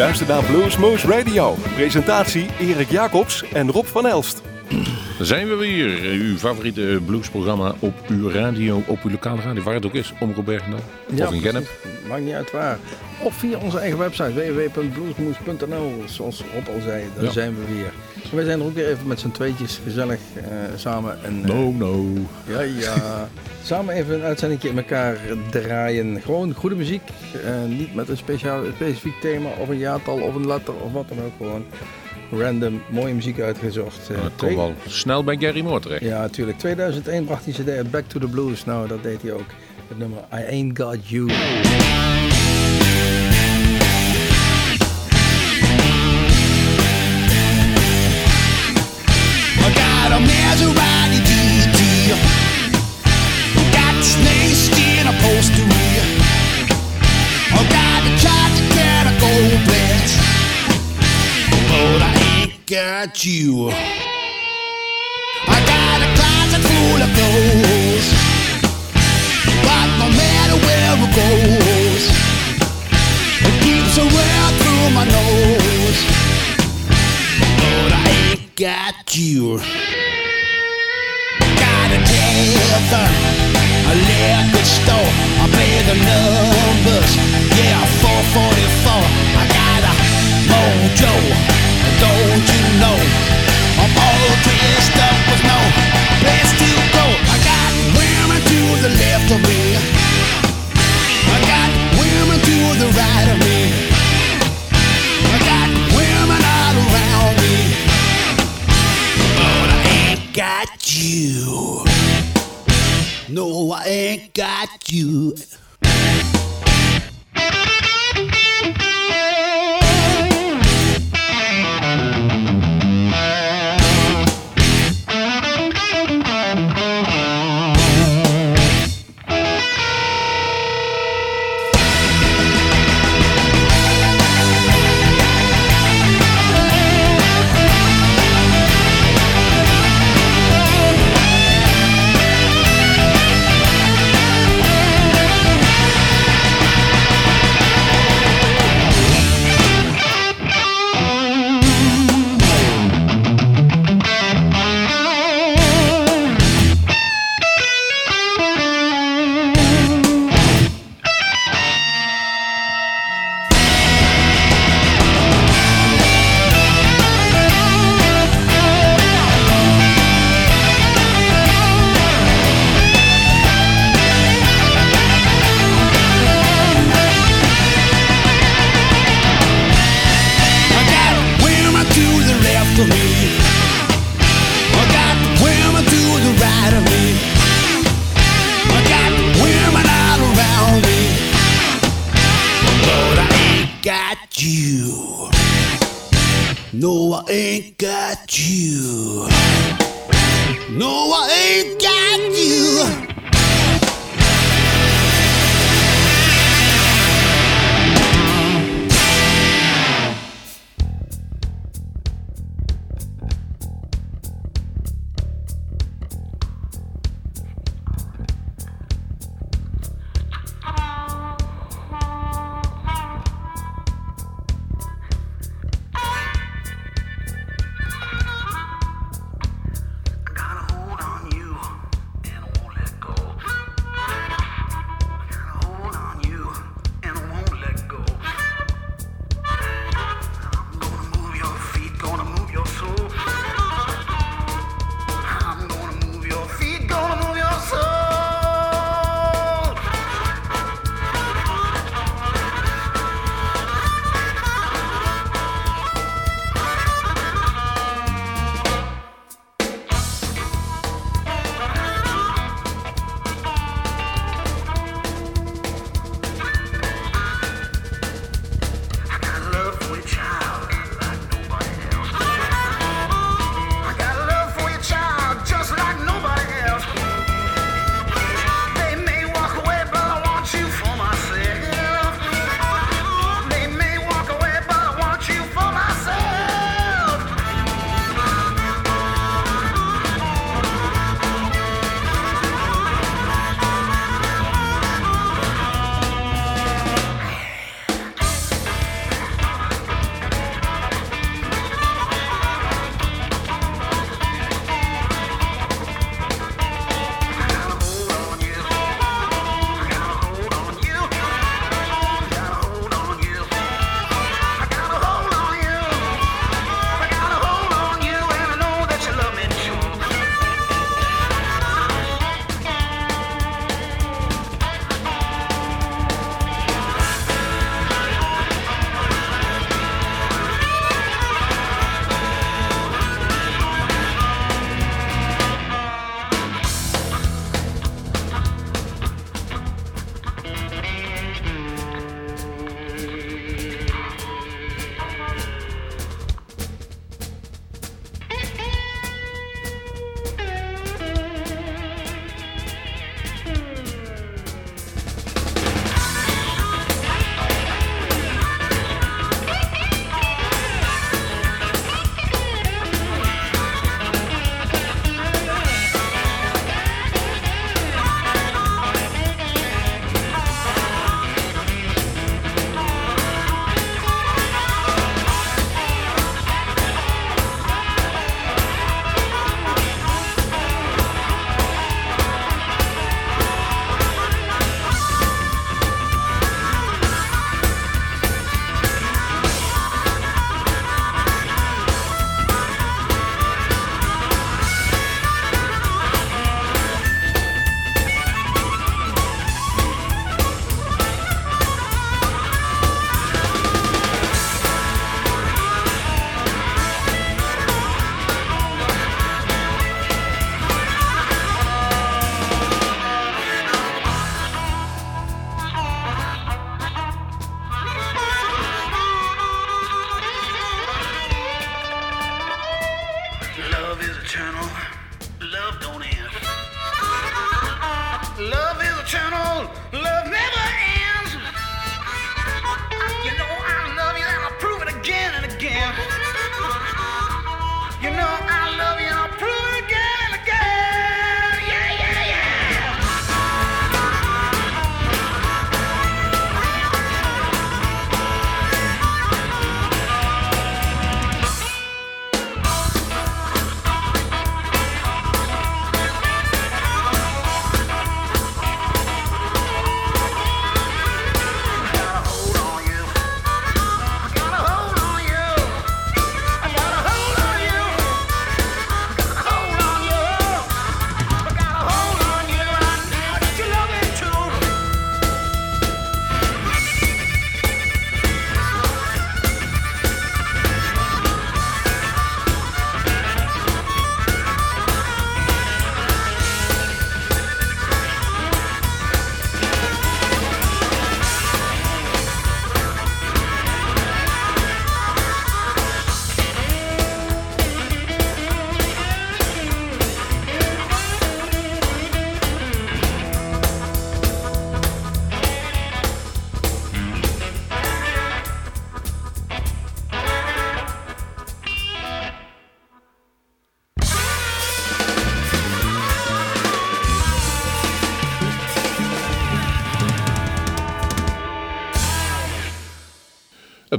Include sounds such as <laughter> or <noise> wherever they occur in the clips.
luistert naar Bluesmoose Radio. Presentatie Erik Jacobs en Rob van Elst. Zijn we weer. Uw favoriete bluesprogramma op uw radio, op uw lokale radio, waar het ook is. Omroep Bergendal of in Gennep. Maakt niet uit waar. Of via onze eigen website www.bluesmoose.nl. Zoals Rob al zei, daar Ja. zijn we weer. En wij zijn er ook weer even met z'n tweetjes gezellig eh, samen. En, eh, No, no. Ja, ja. Samen even een uitzending in elkaar draaien. Gewoon goede muziek. eh, niet met een speciaal, specifiek thema of een jaartal of een letter of wat dan ook. Gewoon random mooie muziek uitgezocht. Eh, Dat komt twee- wel snel bij Gary Moore terecht. Ja, natuurlijk. 2001 bracht hij CD Back to the Blues. Nou, dat deed hij ook. Het nummer I Ain't Got You. Got you. I got a closet full of clothes. But no matter where it goes, it keeps a well through my nose but I ain't got you. Got a tavern, a liquor store. I play the numbers, yeah, 444. I got a mojo, don't you know? I'm all with no place to go. I got women to the left of me. I got women to the right of me. I got women all around me, but I ain't got you. No, I ain't got you.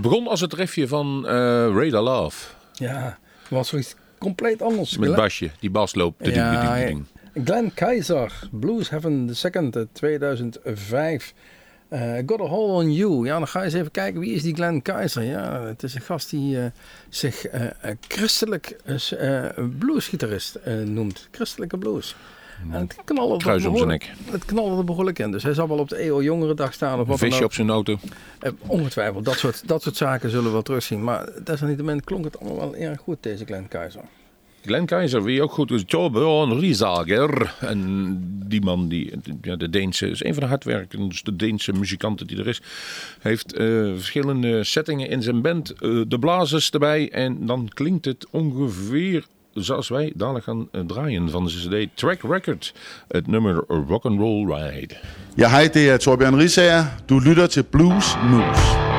Het begon als het refje van eh Radar Love. Ja, was zoiets compleet anders. Met basje, die bas loopt. Ja, Glenn Keizer, Blues Heaven II, eh, 2005. Eh Got a Hole on You. Ja, dan ga je eens even kijken wie is die Glenn Keizer. Ja, het is een gast die eh, zich eh, eh, christelijk eh, eh, bluesgitarist eh, noemt. Christelijke blues. En het knalde Kruis om zijn nek. Het er behoorlijk in. Dus hij zal wel op de EO Jongerendag staan of Een wat dan visje op zijn auto. Eh, ongetwijfeld, dat soort, dat soort zaken zullen we wel terugzien. Maar desalniettemin klonk het allemaal wel erg goed, deze Glenn Keizer. Glenn Keizer, wie ook goed is, Torbjörn Riesager. En die man, die, ja, de Deense, is een van de hardwerkendste Deense muzikanten die er is. Heeft eh, verschillende settingen in zijn band. eh, de blazers erbij. En dan klinkt het ongeveer zoals wij dadelijk gaan eh, draaien van de CD Track Record. Het nummer Rock'n'Roll Ride. Ja, hej, det er Torbjørn Risager. Du lytter til Blues Moose.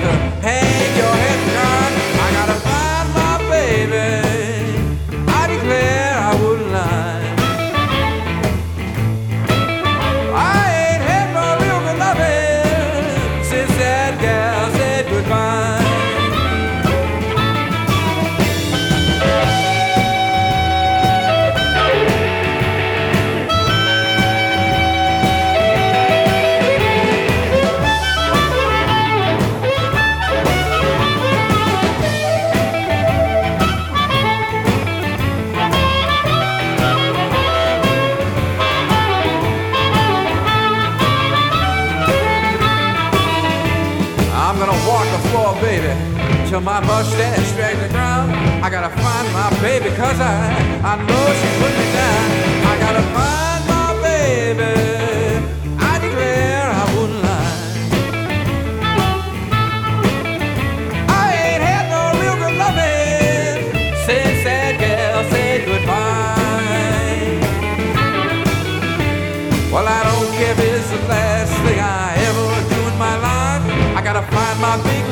Got to hang your head down. I gotta till my mustache drags the ground. I gotta find my baby, cause I, I know she put me down. I gotta find my baby. I declare I wouldn't lie. I ain't had no real good loving since that gal said goodbye. Well, I don't care if it's the last thing I ever do in my life. I gotta find my big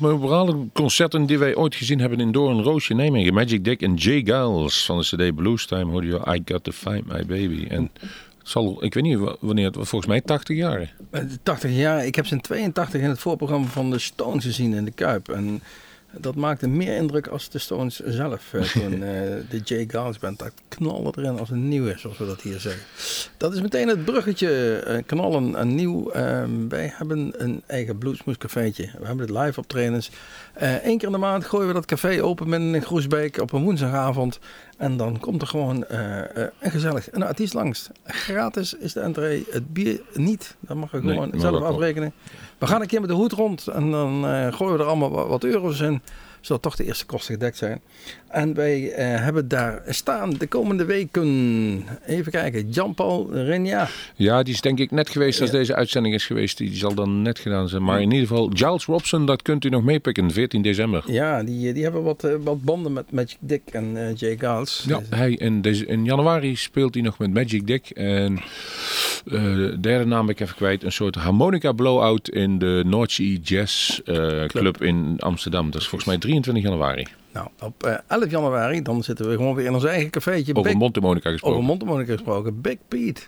meest memorabele concerten die wij ooit gezien hebben in Doorn Roosje Nijmegen. Magic Dick en Jay Giles van de CD Blues Time hoorde je I Got To Find My Baby. En zal, ik weet niet wa- wanneer het volgens mij 80 jaar. Eh, 80 jaar. Ik heb ze in 82 in het voorprogramma van de Stones gezien in de Kuip. En dat maakte meer indruk als de Stones zelf. eh, toen <laughs> eh, de Jay Giles band, dat knallen erin als een nieuwe, zoals we dat hier zeggen. Dat is meteen het bruggetje, eh, knallen en nieuw. Ehm, wij hebben een eigen bluesmoescafeetje. We hebben het live optredens. Eén keer in de maand gooien we dat café open met een Groesbeek op een woensdagavond. En dan komt er gewoon een gezellig een artiest langs. Gratis is de entree. Het bier niet. Dat mag je gewoon zelf wel. We gaan een keer met de hoed rond en dan eh, gooien we er allemaal wat euro's in. Zodat toch de eerste kosten gedekt zijn. En wij eh, hebben daar staan de komende weken. Even kijken. Jean-Paul Renia. Ja, die is denk ik net geweest als deze uitzending is geweest. Die zal dan net gedaan zijn. Maar in ieder geval, Giles Robson, dat kunt u nog meepikken, 14 december. Ja, die, die hebben wat, eh, wat banden met Magic Dick en eh, Jay Giles. Ja, hij in, deze, in januari speelt hij nog met Magic Dick. En eh, de derde naam ben ik even kwijt. Een soort harmonica blowout in de North Sea Jazz eh, Club in Amsterdam. Dat is volgens mij 23 januari. Nou, op eh, 11 januari dan zitten we gewoon weer in ons eigen cafeetje. Over Big- Montemonica gesproken. Over Montemonica gesproken. Big Pete.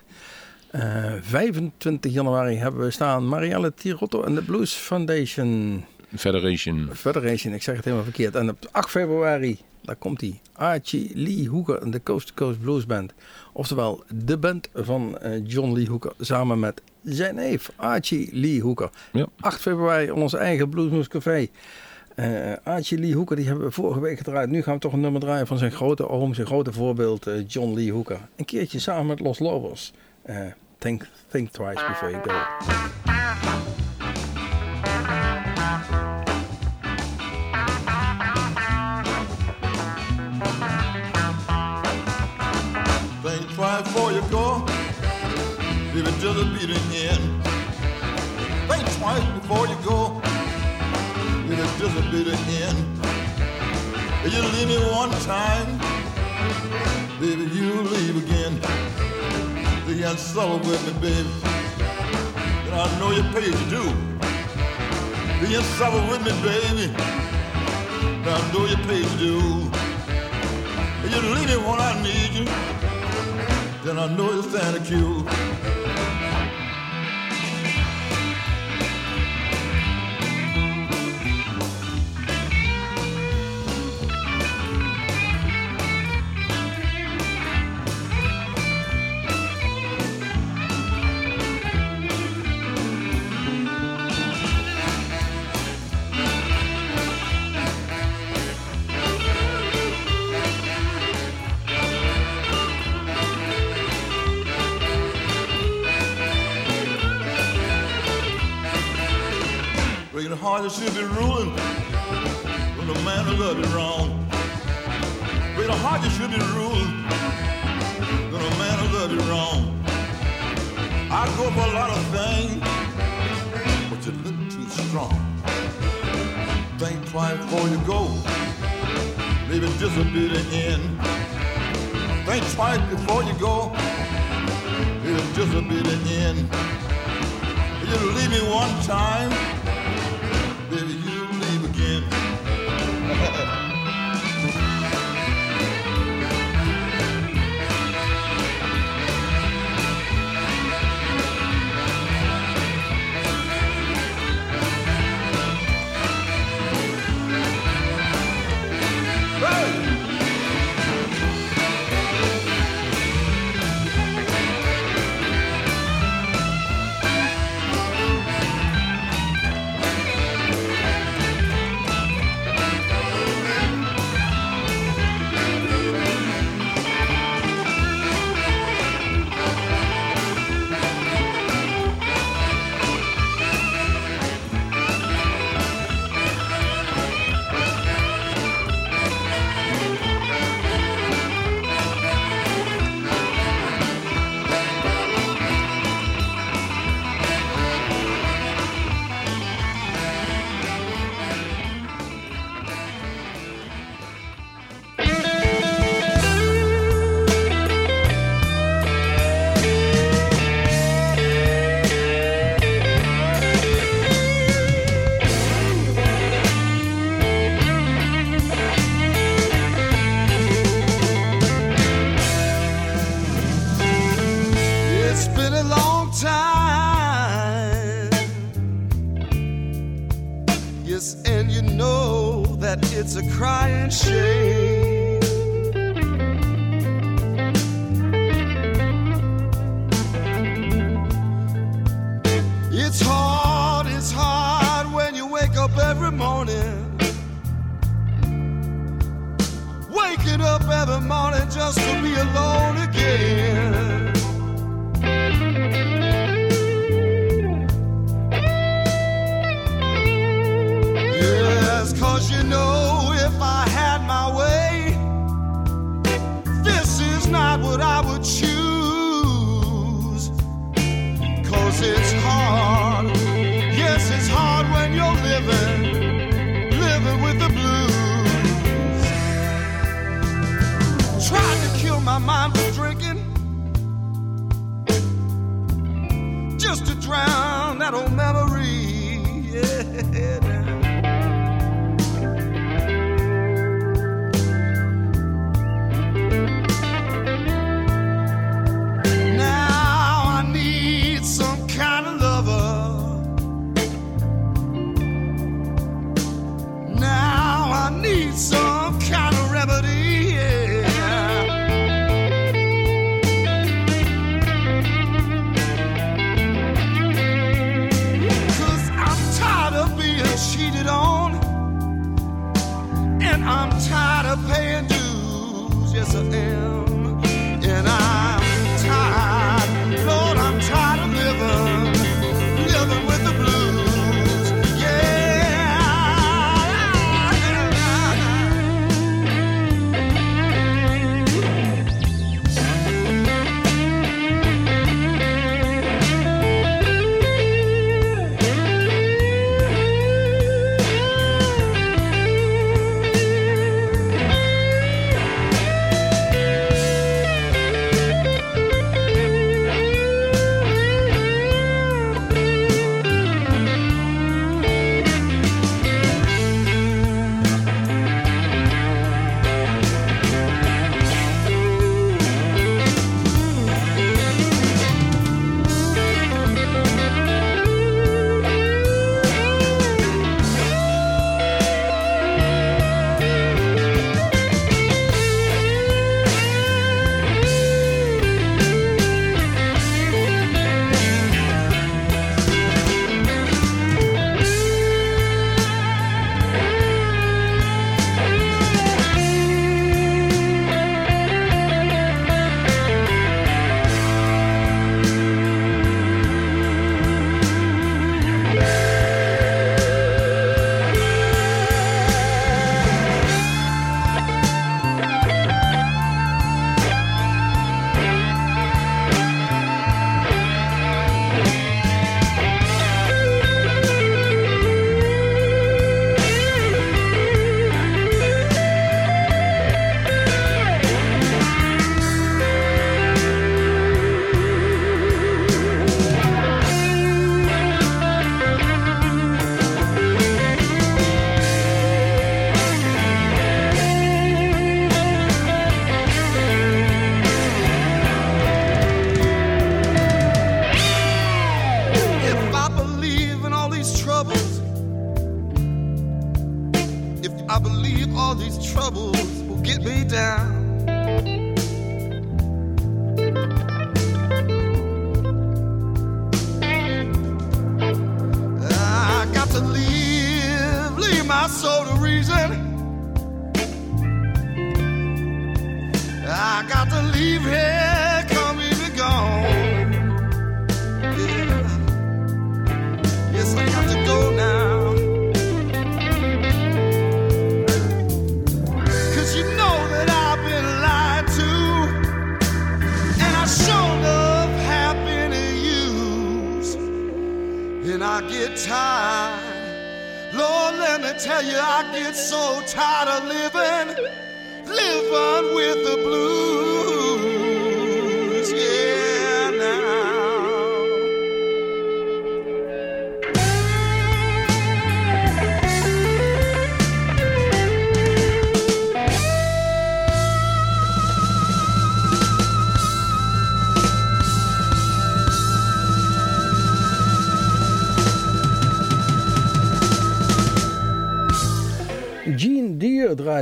Eh, 25 januari hebben we staan Marielle Tirotto en de Blues Foundation Federation. Federation. Ik zeg het helemaal verkeerd. En op 8 februari Daar komt hij. Archie Lee Hooker en de Coast to Coast Blues Band. Oftewel, de band van eh, John Lee Hooker samen met zijn neef Archie Lee Hooker. Ja. 8 februari in ons eigen Bluesmoes Café. Eh, Archie Lee Hooker, die hebben we vorige week gedraaid. Nu gaan we toch een nummer draaien van zijn grote oom, zijn grote voorbeeld eh, John Lee Hooker. Een keertje samen met Los Lobos. Eh, think, think twice before you go. If it be the end. Think twice before you go. It just be the end. You leave me one time, baby, you leave again. You got suffer with me, baby. And I know you paid your due. You suffer with me, baby. And I know you paid your due. You leave me when I need you then I know it's Santa Q. Breaking the that should be ruling when the man who love you wrong. Breaking the heart should be ruling when the man who love you wrong. I go for a lot of things, but you look too strong. Think twice before you go. Maybe this will be the end. Think twice before you go. Maybe this will be the end. You leave me one time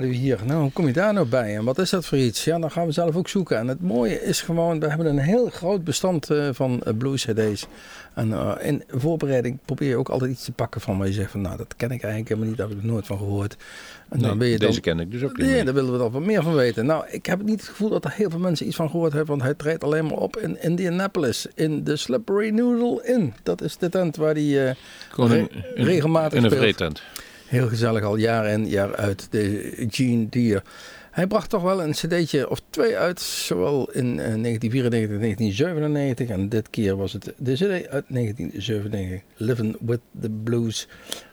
We hier. Nou, hoe kom je daar nou bij? En wat is dat voor iets? Ja, dan gaan we zelf ook zoeken. En het mooie is gewoon, we hebben een heel groot bestand eh, van eh, blues CD's. En eh, in voorbereiding probeer je ook altijd iets te pakken van waar je zegt van, nou, dat ken ik eigenlijk helemaal niet, daar heb ik nooit van gehoord. En dan ben je dan, deze ken ik dus ook niet. Nee, daar willen we dan wat meer van weten. Nou, ik heb niet het gevoel dat er heel veel mensen iets van gehoord hebben, want hij treedt alleen maar op in Indianapolis, in de Slippery Noodle Inn. Dat is de tent waar hij re- in- regelmatig in een vreetent. Heel gezellig, al jaar in, jaar uit. De Gene Deere. Hij bracht toch wel een cd'tje of twee uit. Zowel in eh, 1994 en 1997. En dit keer was het de cd uit 1997. Living with the Blues.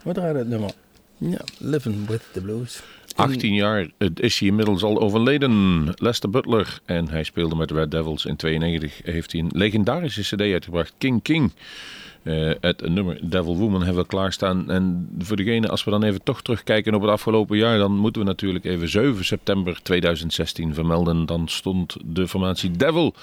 Wat draaide het nummer? Ja, Living with the Blues. 18 jaar is hij inmiddels al overleden. Lester Butler. En hij speelde met de Red Devils. In 92 heeft hij een legendarische cd uitgebracht. King King. Eh, het nummer Devil Woman hebben we klaarstaan. En voor degene, als we dan even toch terugkijken op het afgelopen jaar, dan moeten we natuurlijk even 7 september 2016 vermelden. Dan stond de formatie Devil,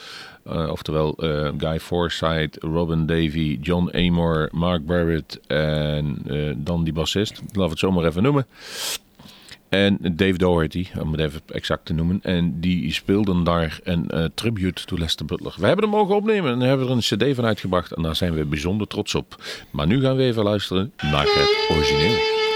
eh, oftewel eh, Guy Forsyth, Robin Davy, John Amor, Mark Barrett en dan die bassist. We het zo maar even noemen. En Dave Doherty, om het even exact te noemen. En die speelden daar een eh, tribute to Lester Butler. We hebben hem mogen opnemen en hebben er een cd van uitgebracht. En daar zijn we bijzonder trots op. Maar nu gaan we even luisteren naar het origineel.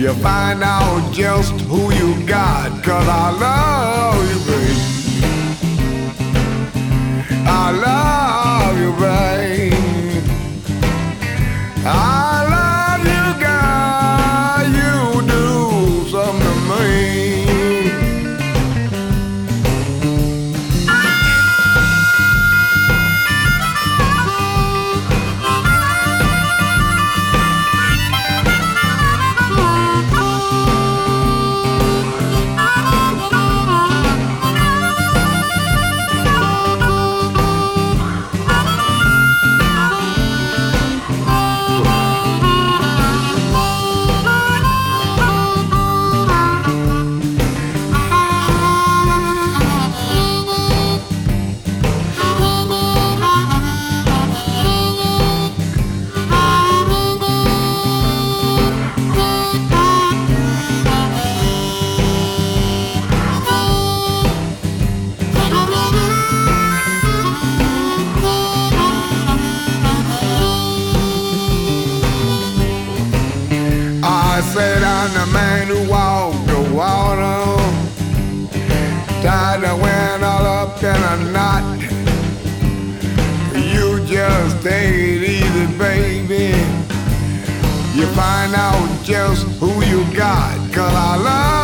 You find out just who you got, cause I love you, baby. I love you, babe. I'm the man who walked the water. Tied the wind all up in a knot. You just take it easy, baby. You find out just who you got. Cause I love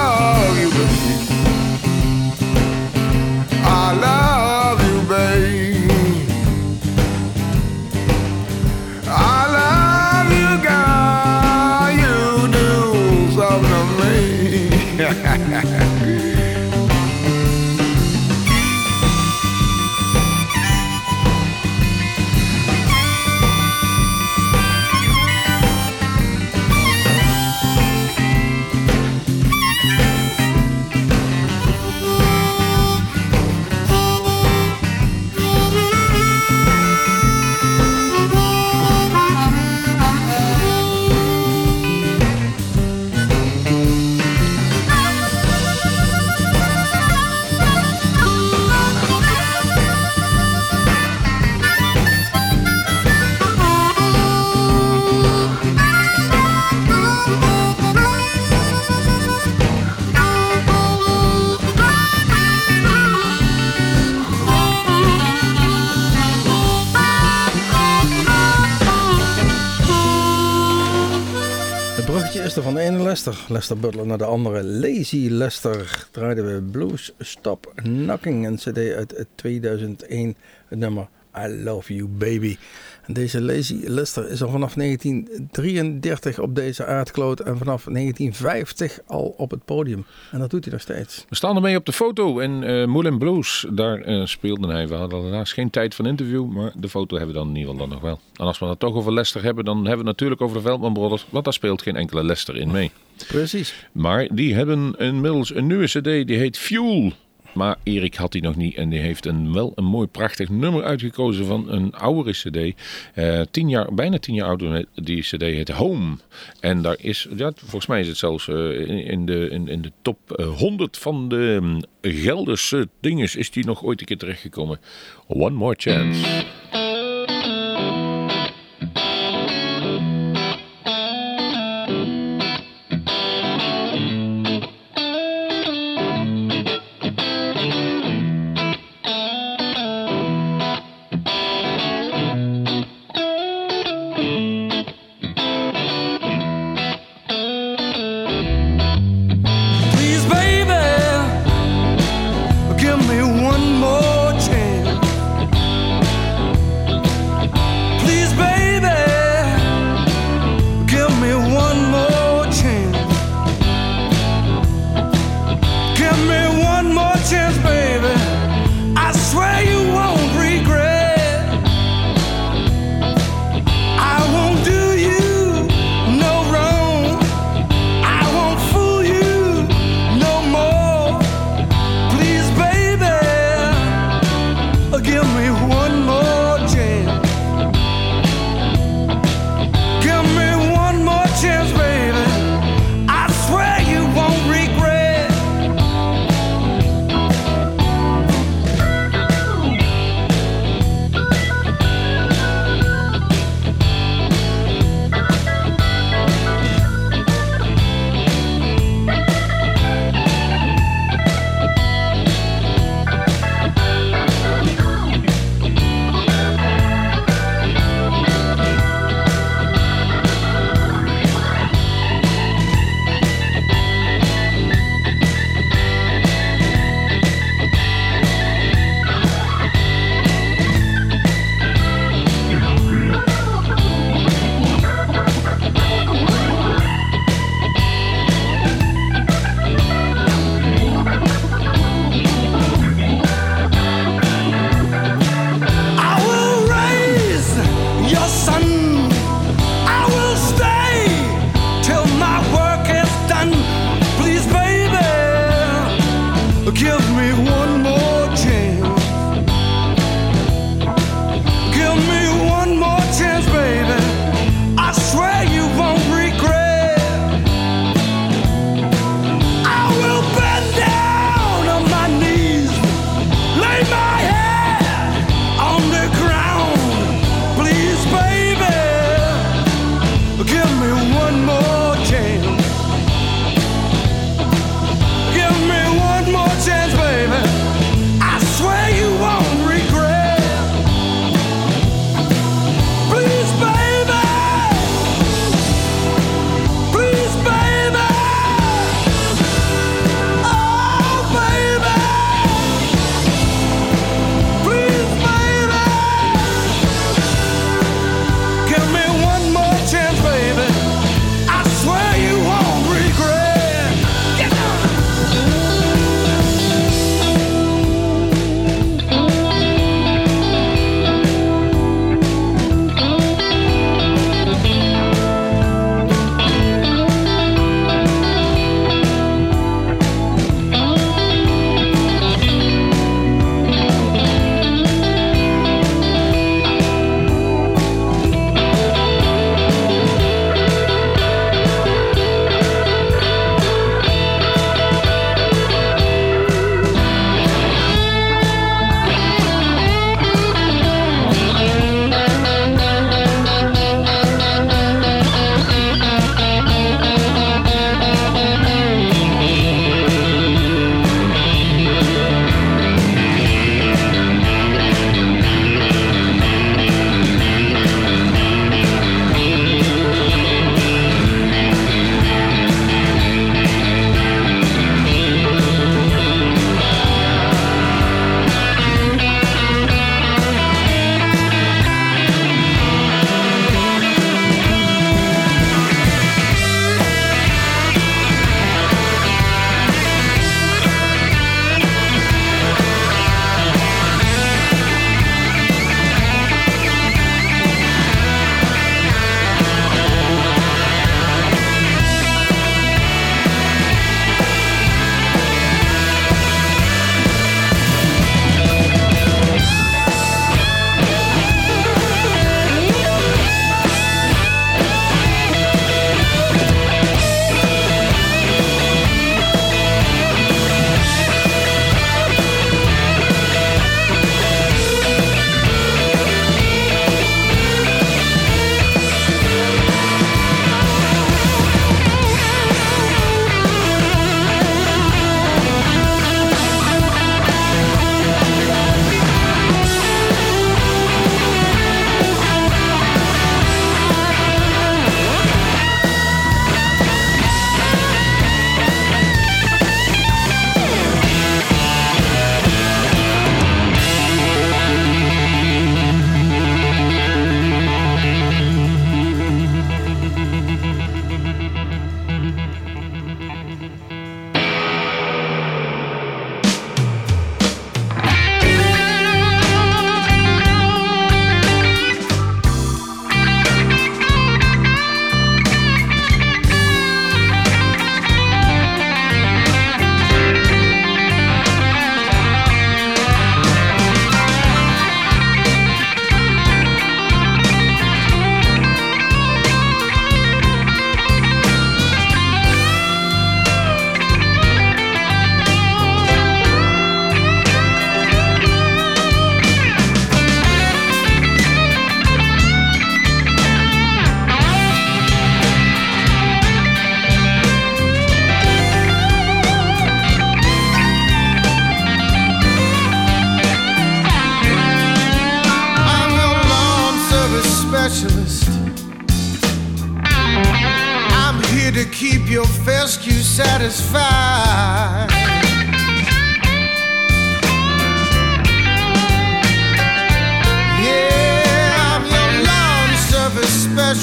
van de ene Lester, Lester Butler, naar de andere. Lazy Lester draaiden we Blues Stop Knocking, een cd uit 2001, het nummer I Love You Baby. Deze Lazy Lester is al vanaf 1933 op deze aardkloot en vanaf 1950 al op het podium. En dat doet hij nog steeds. We staan ermee op de foto in eh Moulin Blues. Daar eh, speelde hij. We hadden helaas geen tijd van interview, maar de foto hebben we dan in ieder geval dan nog wel. En als we het toch over Leicester hebben, dan hebben we het natuurlijk over de Veldman Brothers. Want daar speelt geen enkele Leicester in mee. Precies. Maar die hebben inmiddels een nieuwe cd, die heet Fuel. Maar Erik had die nog niet en die heeft een, wel een mooi prachtig nummer uitgekozen van een oudere cd. Eh, tien jaar, bijna tien jaar oud, die cd heet Home. En daar is, ja, volgens mij is het zelfs eh, in, de, in, in de top eh, 100 van de mm, Gelderse dinges is die nog ooit een keer terechtgekomen. One More Chance.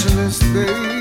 Specialist, babe.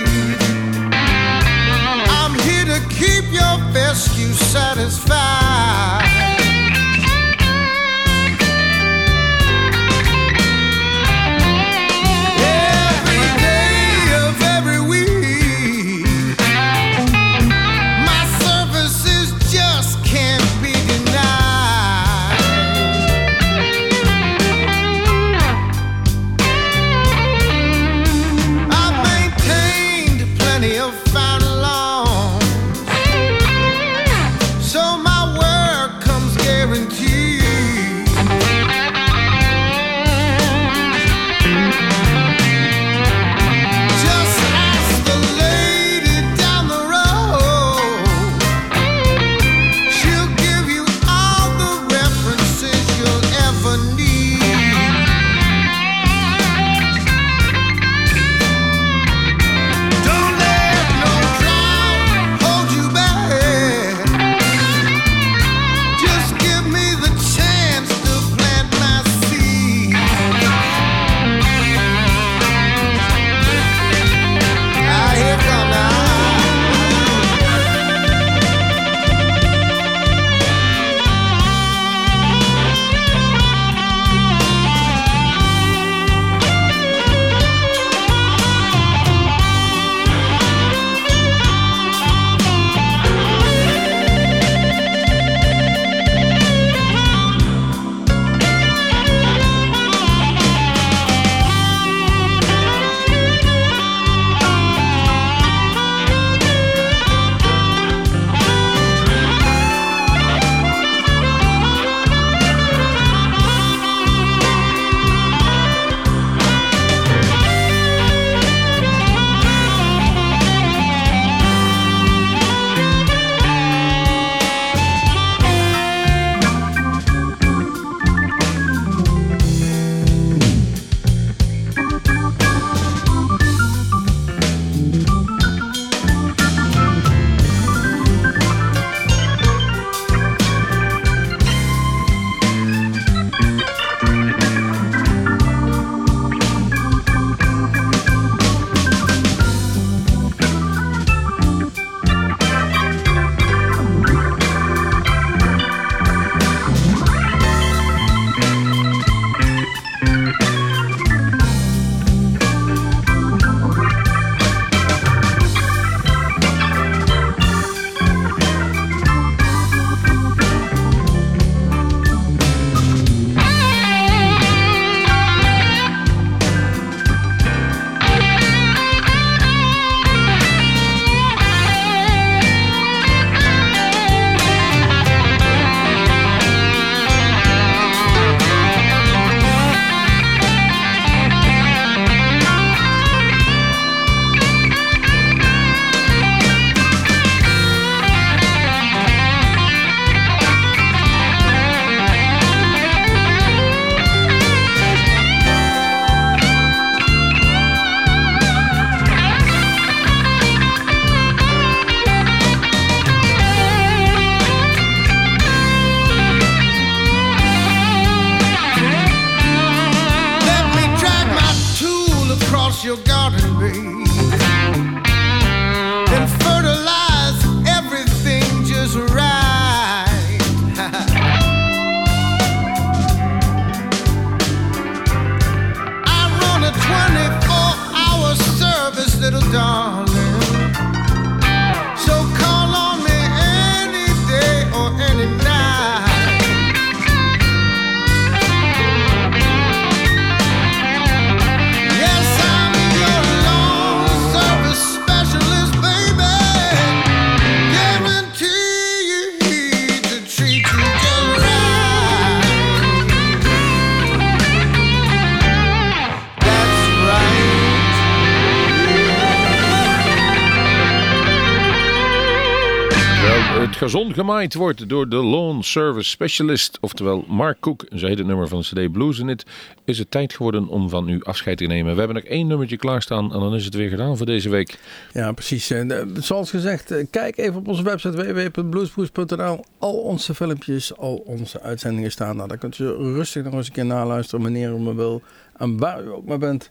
Gemaaid wordt door de Lawn Service Specialist, oftewel Mark Cook. Heet het nummer van de CD Blues. En het is het tijd geworden om van u afscheid te nemen. We hebben nog één nummertje klaarstaan en dan is het weer gedaan voor deze week. Ja, precies. En, eh, zoals gezegd, eh, kijk even op onze website www.bluesboost.nl. Al onze filmpjes, al onze uitzendingen staan daar. Dan kunt u rustig nog eens een keer naluisteren wanneer u maar wil en waar u ook maar bent.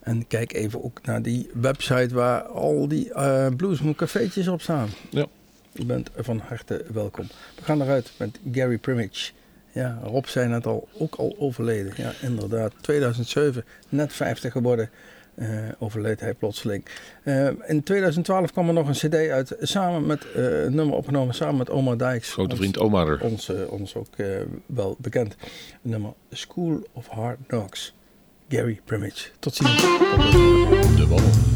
En kijk even ook naar die website waar al die eh Bluesmoon cafeetjes op staan. Ja. U bent van harte welkom. We gaan eruit met Gary Primage. Ja, Rob zei net al, ook al overleden. Ja, inderdaad. 2007, net 50 geworden, eh, overleed hij plotseling. Eh, in 2012 kwam er nog een cd uit, samen met, eh, een nummer opgenomen samen met Omar Dijks. Grote vriend Omar. Ons, eh, ons ook eh, wel bekend. Nummer School of Hard Knocks. Gary Primage. Tot ziens. De.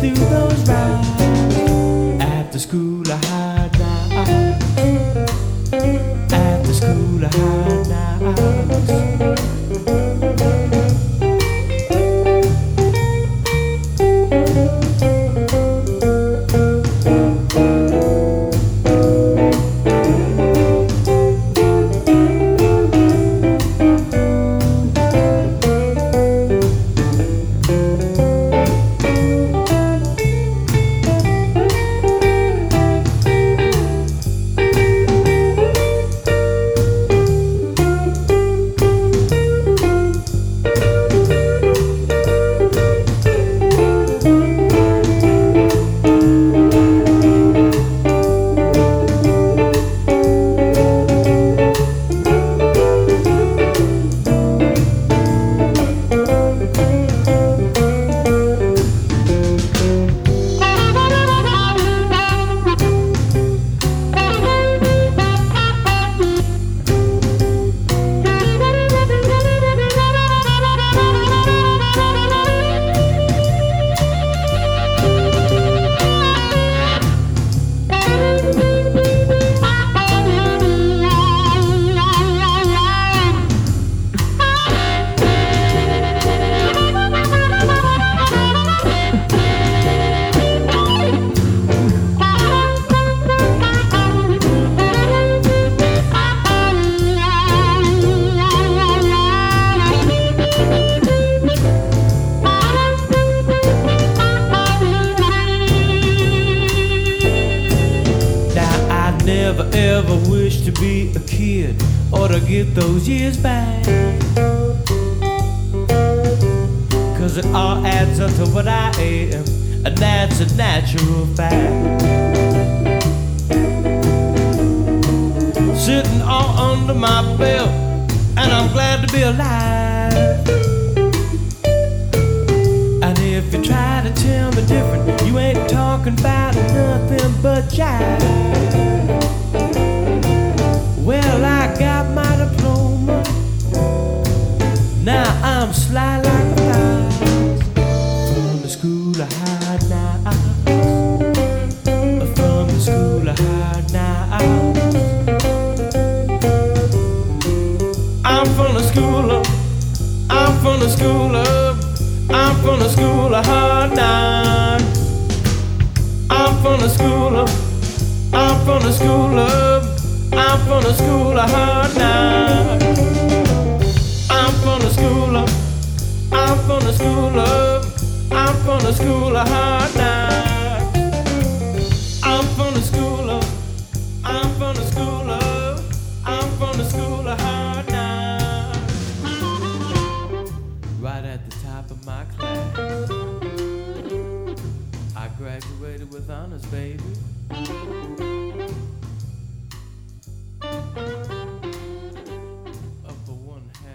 through the or to get those years back. Cause it all adds up to what I am, and that's a natural fact. Sitting all under my belt, and I'm glad to be alive. And if you try to tell me different. You ain't talking about nothing but jive. Well, I got my diploma. Now I'm sly like flies from the school of hard knocks. From the school of hard knocks. I'm from the school of. I'm from the school of. I'm from the school of hard knocks. I'm from the school of. I'm from the school of. I'm from the school of hard knocks. I'm from the school of. I'm from the school of. I'm from the school of hard knocks. I'm from the school of. I'm from the school of. I'm from the school of hard knocks. Right at the top of my class. I graduated with honors, baby.